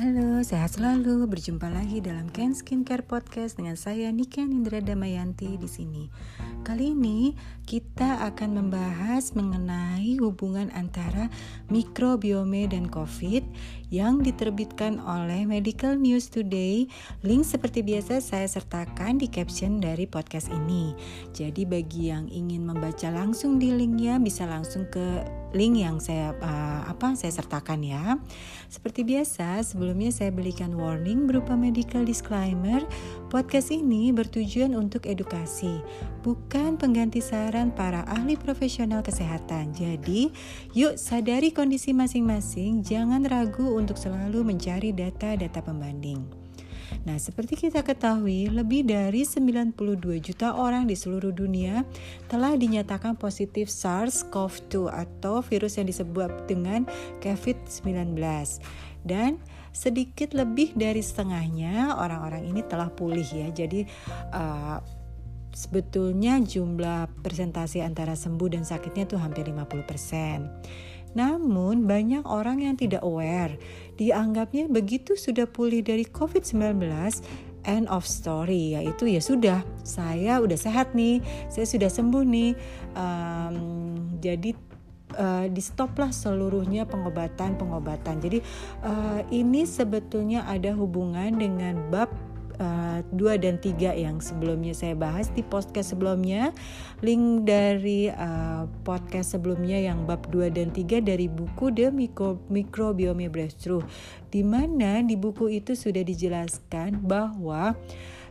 Halo, sehat selalu. Berjumpa lagi dalam Ken Skincare Podcast dengan saya Niken Indra Damayanti di sini. Kali ini kita akan membahas mengenai hubungan antara mikrobiome dan COVID yang diterbitkan oleh Medical News Today. Link seperti biasa saya sertakan di caption dari podcast ini. Jadi bagi yang ingin membaca langsung di linknya bisa langsung ke link yang saya uh, apa saya sertakan ya. Seperti biasa, sebelumnya saya berikan warning berupa medical disclaimer. Podcast ini bertujuan untuk edukasi, bukan pengganti saran para ahli profesional kesehatan. Jadi, yuk sadari kondisi masing-masing, jangan ragu untuk selalu mencari data-data pembanding. Nah, seperti kita ketahui, lebih dari 92 juta orang di seluruh dunia telah dinyatakan positif SARS-CoV-2 atau virus yang disebut dengan COVID-19. Dan sedikit lebih dari setengahnya orang-orang ini telah pulih ya. Jadi uh, sebetulnya jumlah presentasi antara sembuh dan sakitnya itu hampir 50%. Namun banyak orang yang tidak aware, dianggapnya begitu sudah pulih dari COVID-19, end of story yaitu ya sudah saya udah sehat nih, saya sudah sembuh nih, um, jadi uh, di stoplah seluruhnya pengobatan pengobatan. Jadi uh, ini sebetulnya ada hubungan dengan bab uh, dan tiga yang sebelumnya saya bahas di podcast sebelumnya. Link dari uh, podcast sebelumnya yang bab 2 dan 3 dari buku The Micro Microbiome Breakthrough di mana di buku itu sudah dijelaskan bahwa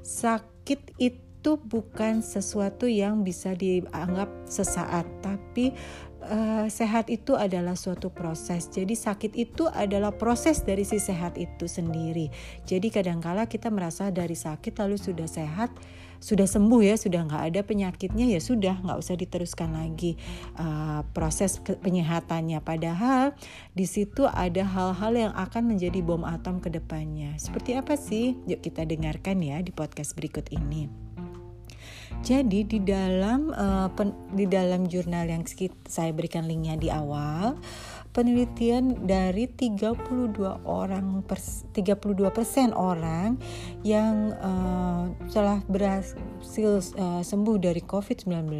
sakit itu bukan sesuatu yang bisa dianggap sesaat tapi uh, sehat itu adalah suatu proses. Jadi sakit itu adalah proses dari si sehat itu sendiri. Jadi kadangkala kita merasa dari sakit lalu sudah sehat, sudah sembuh ya, sudah nggak ada penyakitnya ya sudah nggak usah diteruskan lagi uh, proses penyehatannya. Padahal di situ ada hal-hal yang akan menjadi bom atom ke depannya. Seperti apa sih? Yuk kita dengarkan ya di podcast berikut ini. Jadi di dalam uh, pen, di dalam jurnal yang saya berikan linknya di awal, penelitian dari 32 orang per, 32 persen orang yang uh, telah berhasil uh, sembuh dari COVID-19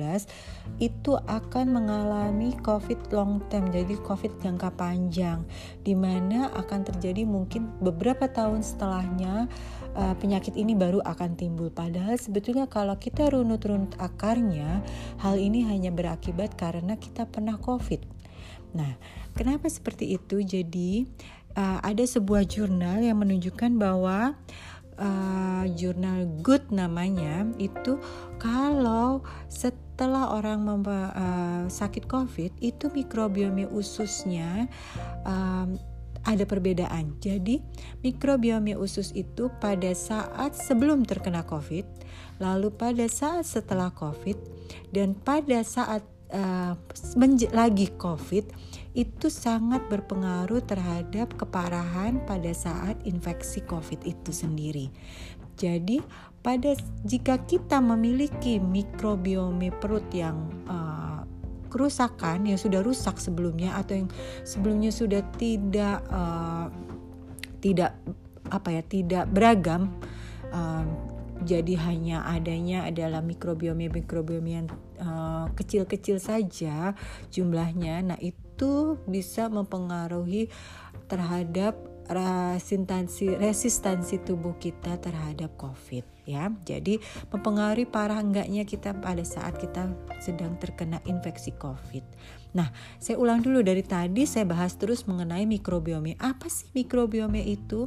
itu akan mengalami COVID long term, jadi COVID jangka panjang, di mana akan terjadi mungkin beberapa tahun setelahnya uh, penyakit ini baru akan timbul. Padahal sebetulnya kalau kita runut-runut akarnya, hal ini hanya berakibat karena kita pernah COVID. Nah, kenapa seperti itu? Jadi uh, ada sebuah jurnal yang menunjukkan bahwa uh, jurnal Good namanya itu kalau setelah orang memba, uh, sakit COVID itu mikrobiome ususnya um, ada perbedaan. Jadi, mikrobiome usus itu pada saat sebelum terkena COVID, lalu pada saat setelah COVID, dan pada saat uh, lagi COVID itu sangat berpengaruh terhadap keparahan pada saat infeksi COVID itu sendiri. Jadi, pada jika kita memiliki mikrobiome perut yang uh, kerusakan yang sudah rusak sebelumnya atau yang sebelumnya sudah tidak uh, tidak apa ya tidak beragam uh, jadi hanya adanya adalah mikrobiome mikrobiome yang uh, kecil-kecil saja jumlahnya. Nah itu bisa mempengaruhi terhadap resistansi resistansi tubuh kita terhadap COVID ya. Jadi mempengaruhi parah enggaknya kita pada saat kita sedang terkena infeksi COVID. Nah, saya ulang dulu dari tadi saya bahas terus mengenai mikrobiome. Apa sih mikrobiome itu?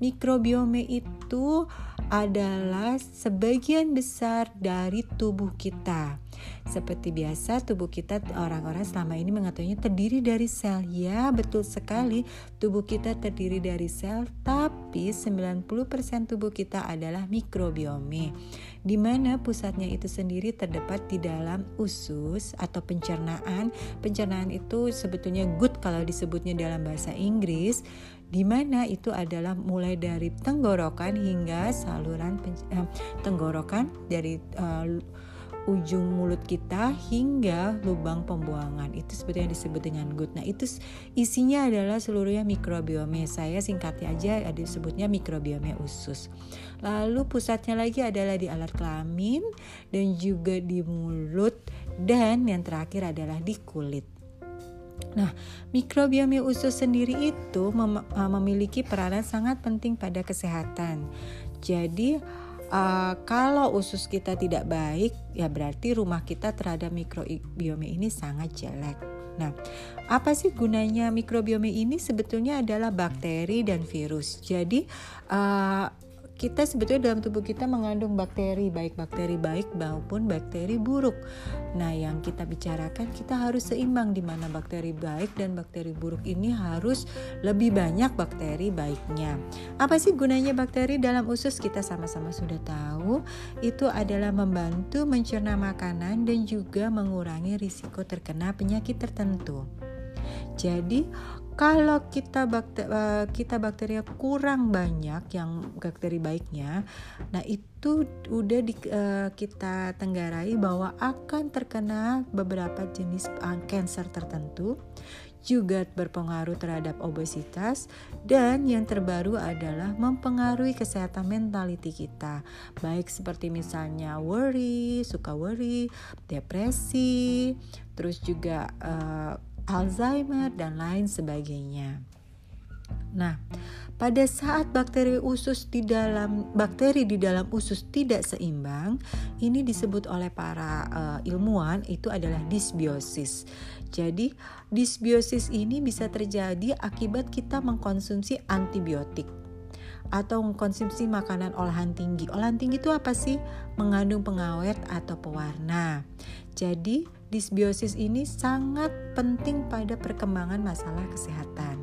Mikrobiome itu adalah sebagian besar dari tubuh kita seperti biasa tubuh kita orang-orang selama ini mengatakannya terdiri dari sel. Ya, betul sekali. Tubuh kita terdiri dari sel, tapi 90% tubuh kita adalah mikrobiome. Di mana pusatnya itu sendiri terdapat di dalam usus atau pencernaan. Pencernaan itu sebetulnya good kalau disebutnya dalam bahasa Inggris di mana itu adalah mulai dari tenggorokan hingga saluran eh, tenggorokan dari uh, ujung mulut kita hingga lubang pembuangan itu yang disebut dengan gut. Nah itu isinya adalah seluruhnya mikrobiome. Saya singkatnya aja ada disebutnya mikrobiome usus. Lalu pusatnya lagi adalah di alat kelamin dan juga di mulut dan yang terakhir adalah di kulit. Nah, mikrobiome usus sendiri itu mem memiliki peranan sangat penting pada kesehatan. Jadi, uh, kalau usus kita tidak baik, ya berarti rumah kita terhadap mikrobiome ini sangat jelek. Nah, apa sih gunanya mikrobiome ini? Sebetulnya adalah bakteri dan virus. Jadi, uh, kita sebetulnya dalam tubuh kita mengandung bakteri, baik bakteri baik maupun bakteri buruk. Nah, yang kita bicarakan kita harus seimbang di mana bakteri baik dan bakteri buruk ini harus lebih banyak bakteri baiknya. Apa sih gunanya bakteri dalam usus? Kita sama-sama sudah tahu, itu adalah membantu mencerna makanan dan juga mengurangi risiko terkena penyakit tertentu. Jadi kalau kita bakteri, uh, kita bakteri kurang banyak yang bakteri baiknya, nah itu udah di, uh, kita tenggarai bahwa akan terkena beberapa jenis kanker uh, tertentu juga berpengaruh terhadap obesitas dan yang terbaru adalah mempengaruhi kesehatan mentality kita. Baik seperti misalnya worry, suka worry, depresi, terus juga uh, Alzheimer, dan lain sebagainya. Nah, pada saat bakteri usus di dalam bakteri di dalam usus tidak seimbang, ini disebut oleh para uh, ilmuwan itu adalah disbiosis. Jadi, disbiosis ini bisa terjadi akibat kita mengkonsumsi antibiotik atau mengkonsumsi makanan olahan tinggi. Olahan tinggi itu apa sih? Mengandung pengawet atau pewarna. Jadi, disbiosis ini sangat penting pada perkembangan masalah kesehatan.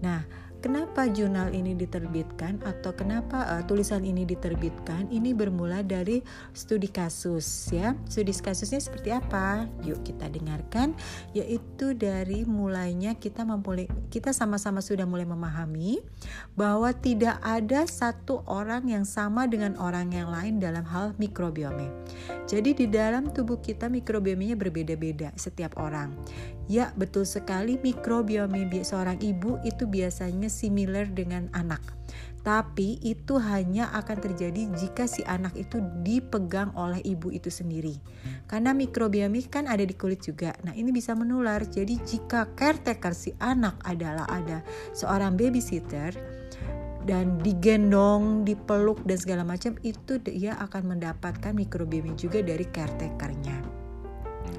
Nah, Kenapa jurnal ini diterbitkan atau kenapa uh, tulisan ini diterbitkan? Ini bermula dari studi kasus ya. Studi kasusnya seperti apa? Yuk kita dengarkan yaitu dari mulainya kita memulai kita sama-sama sudah mulai memahami bahwa tidak ada satu orang yang sama dengan orang yang lain dalam hal mikrobiome. Jadi di dalam tubuh kita mikrobiomenya berbeda-beda setiap orang. Ya, betul sekali mikrobiome seorang ibu itu biasanya similar dengan anak. Tapi itu hanya akan terjadi jika si anak itu dipegang oleh ibu itu sendiri. Karena mikrobiome kan ada di kulit juga. Nah, ini bisa menular. Jadi jika caretaker si anak adalah ada seorang babysitter dan digendong, dipeluk dan segala macam itu dia akan mendapatkan mikrobiome juga dari caretakernya.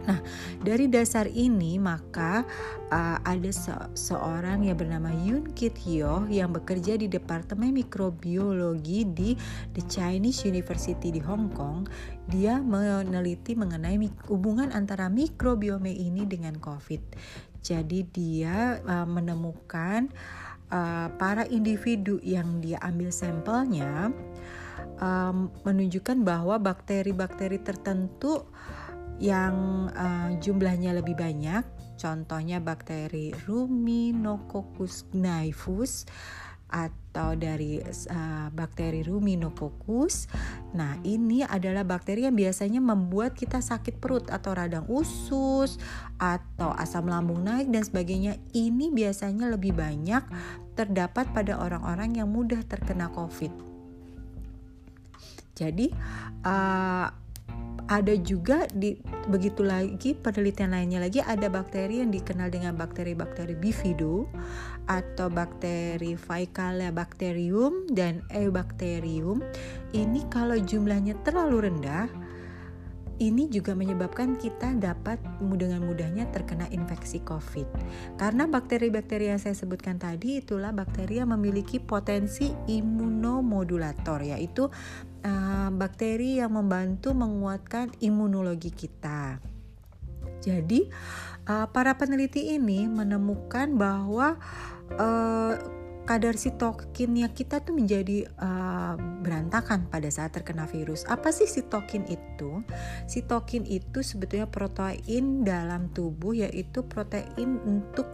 Nah, dari dasar ini maka uh, ada se seorang yang bernama Yun Kit Hyo yang bekerja di Departemen Mikrobiologi di The Chinese University di Hong Kong. Dia meneliti mengenai hubungan antara mikrobiome ini dengan COVID. Jadi dia uh, menemukan uh, para individu yang dia ambil sampelnya um, menunjukkan bahwa bakteri-bakteri tertentu yang uh, jumlahnya lebih banyak, contohnya bakteri Ruminococcus gnaifus atau dari uh, bakteri Ruminococcus. Nah, ini adalah bakteri yang biasanya membuat kita sakit perut atau radang usus atau asam lambung naik dan sebagainya. Ini biasanya lebih banyak terdapat pada orang-orang yang mudah terkena COVID. Jadi, uh, ada juga di begitu lagi penelitian lainnya lagi ada bakteri yang dikenal dengan bakteri-bakteri bifido atau bakteri Faecalibacterium dan Eubacterium. Ini kalau jumlahnya terlalu rendah ini juga menyebabkan kita dapat dengan mudahnya terkena infeksi COVID. Karena bakteri-bakteri yang saya sebutkan tadi itulah bakteri yang memiliki potensi imunomodulator, yaitu uh, bakteri yang membantu menguatkan imunologi kita. Jadi, uh, para peneliti ini menemukan bahwa uh, kadar sitokinnya kita tuh menjadi uh, berantakan pada saat terkena virus. Apa sih sitokin itu? Sitokin itu sebetulnya protein dalam tubuh yaitu protein untuk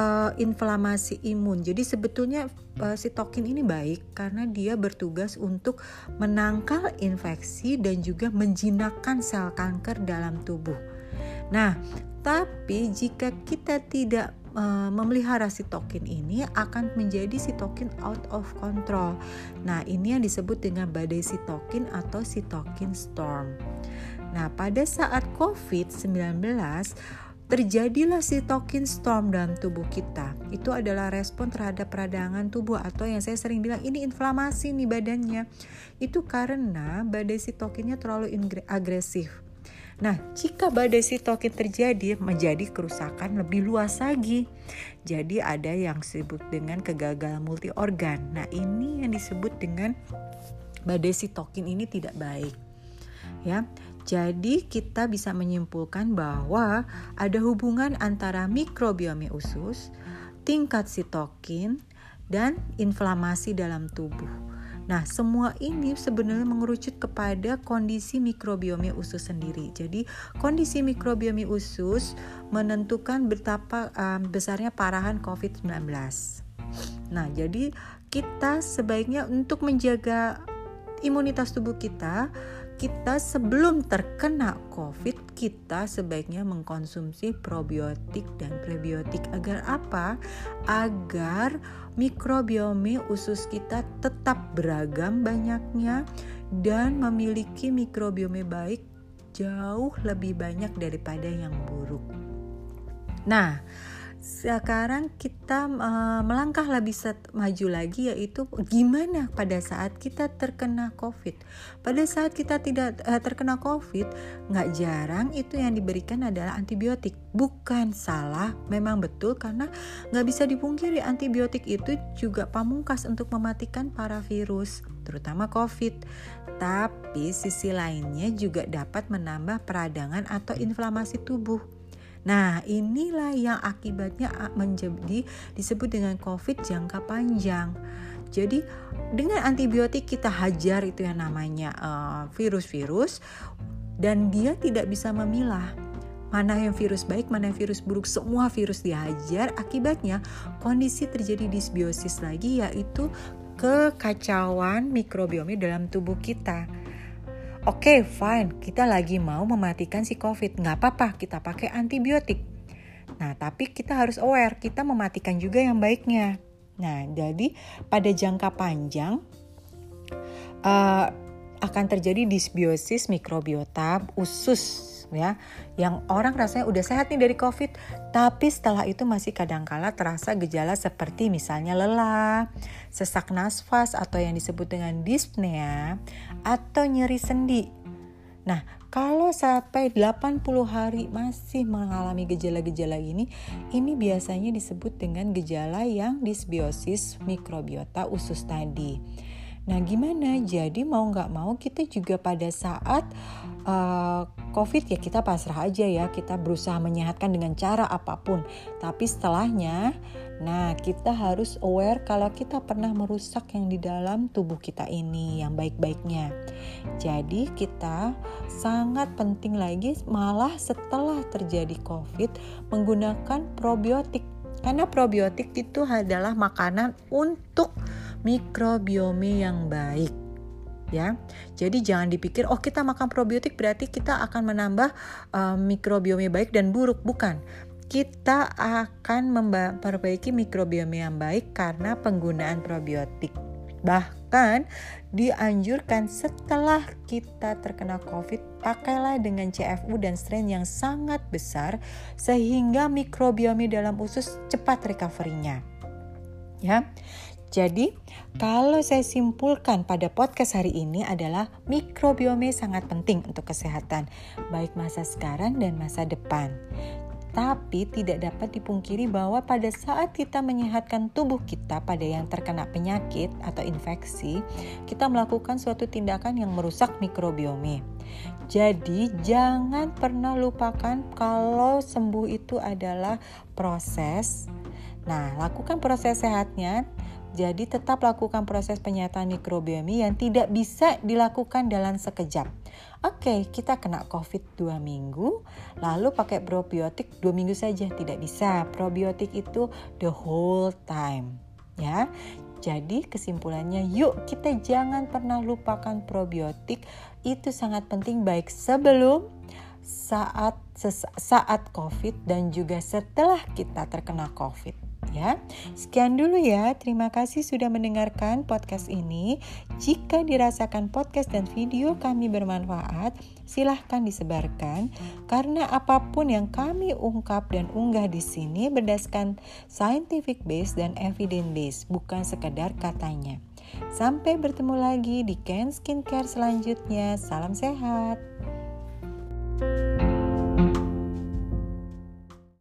uh, inflamasi imun. Jadi sebetulnya uh, sitokin ini baik karena dia bertugas untuk menangkal infeksi dan juga menjinakkan sel kanker dalam tubuh. Nah, tapi jika kita tidak uh, memelihara sitokin ini akan menjadi sitokin out of control. Nah, ini yang disebut dengan badai sitokin atau sitokin storm. Nah, pada saat COVID-19 terjadilah sitokin storm dalam tubuh kita. Itu adalah respon terhadap peradangan tubuh atau yang saya sering bilang ini inflamasi nih badannya. Itu karena badai sitokinnya terlalu agresif. Nah, jika badai sitokin terjadi, menjadi kerusakan lebih luas lagi. Jadi ada yang disebut dengan kegagalan multi organ. Nah, ini yang disebut dengan badai sitokin ini tidak baik. Ya. Jadi kita bisa menyimpulkan bahwa ada hubungan antara mikrobiome usus, tingkat sitokin, dan inflamasi dalam tubuh. Nah, semua ini sebenarnya mengerucut kepada kondisi mikrobiome usus sendiri. Jadi, kondisi mikrobiome usus menentukan betapa um, besarnya parahan COVID-19. Nah, jadi kita sebaiknya untuk menjaga imunitas tubuh kita kita sebelum terkena COVID, kita sebaiknya mengkonsumsi probiotik dan prebiotik. Agar apa? Agar mikrobiome usus kita tetap beragam banyaknya dan memiliki mikrobiome baik jauh lebih banyak daripada yang buruk. Nah, sekarang kita uh, melangkah lebih maju lagi yaitu gimana pada saat kita terkena COVID. Pada saat kita tidak uh, terkena COVID, nggak jarang itu yang diberikan adalah antibiotik. Bukan salah, memang betul karena nggak bisa dipungkiri antibiotik itu juga pamungkas untuk mematikan para virus, terutama COVID. Tapi sisi lainnya juga dapat menambah peradangan atau inflamasi tubuh Nah, inilah yang akibatnya menjadi disebut dengan COVID jangka panjang. Jadi, dengan antibiotik kita hajar itu yang namanya eh, virus-virus uh, dan dia tidak bisa memilah mana yang virus baik, mana yang virus buruk, semua virus dihajar. Akibatnya kondisi terjadi disbiosis lagi yaitu kekacauan mikrobiome dalam tubuh kita. Oke, okay, fine. Kita lagi mau mematikan si COVID. Nggak apa-apa, kita pakai antibiotik. Nah, tapi kita harus aware, kita mematikan juga yang baiknya. Nah, jadi pada jangka panjang uh, akan terjadi disbiosis mikrobiota usus ya yang orang rasanya udah sehat nih dari covid tapi setelah itu masih kadangkala terasa gejala seperti misalnya lelah sesak nafas atau yang disebut dengan dyspnea atau nyeri sendi Nah, kalau sampai 80 hari masih mengalami gejala-gejala ini, ini biasanya disebut dengan gejala yang disbiosis mikrobiota usus tadi. Nah, gimana? Jadi mau nggak mau kita juga pada saat uh, COVID ya kita pasrah aja ya, kita berusaha menyehatkan dengan cara apa pun. Tapi setelahnya, nah kita harus aware kalau kita pernah merusak yang di dalam tubuh kita ini yang baik-baiknya. Jadi kita sangat penting lagi malah setelah terjadi COVID menggunakan probiotik. Karena probiotik itu adalah makanan untuk mikrobiome yang baik ya. Jadi jangan dipikir oh kita makan probiotik berarti kita akan menambah uh, mikrobiome baik dan buruk, bukan. Kita akan memperbaiki mikrobiome yang baik karena penggunaan probiotik. Bahkan dianjurkan setelah kita terkena COVID, pakailah dengan CFU dan strain yang sangat besar sehingga mikrobiome dalam usus cepat recovery-nya. Ya. Jadi, kalau saya simpulkan pada podcast hari ini adalah mikrobiome sangat penting untuk kesehatan, baik masa sekarang dan masa depan. Tapi tidak dapat dipungkiri bahwa pada saat kita menyehatkan tubuh kita pada yang terkena penyakit atau infeksi, kita melakukan suatu tindakan yang merusak mikrobiome. Jadi, jangan pernah lupakan kalau sembuh itu adalah proses. Nah, lakukan proses sehatnya Jadi tetap lakukan proses penyataan mikrobiomi yang tidak bisa dilakukan dalam sekejap. Oke, kita kena COVID dua minggu, lalu pakai probiotik dua minggu saja tidak bisa. Probiotik itu the whole time, ya. Jadi kesimpulannya, yuk kita jangan pernah lupakan probiotik. Itu sangat penting baik sebelum, saat saat COVID dan juga setelah kita terkena COVID ya. Sekian dulu ya. Terima kasih sudah mendengarkan podcast ini. Jika dirasakan podcast dan video kami bermanfaat, silahkan disebarkan karena apa pun yang kami ungkap dan unggah di sini berdasarkan scientific base dan evidence base, bukan sekedar katanya. Sampai bertemu lagi di Ken Skincare selanjutnya. Salam sehat.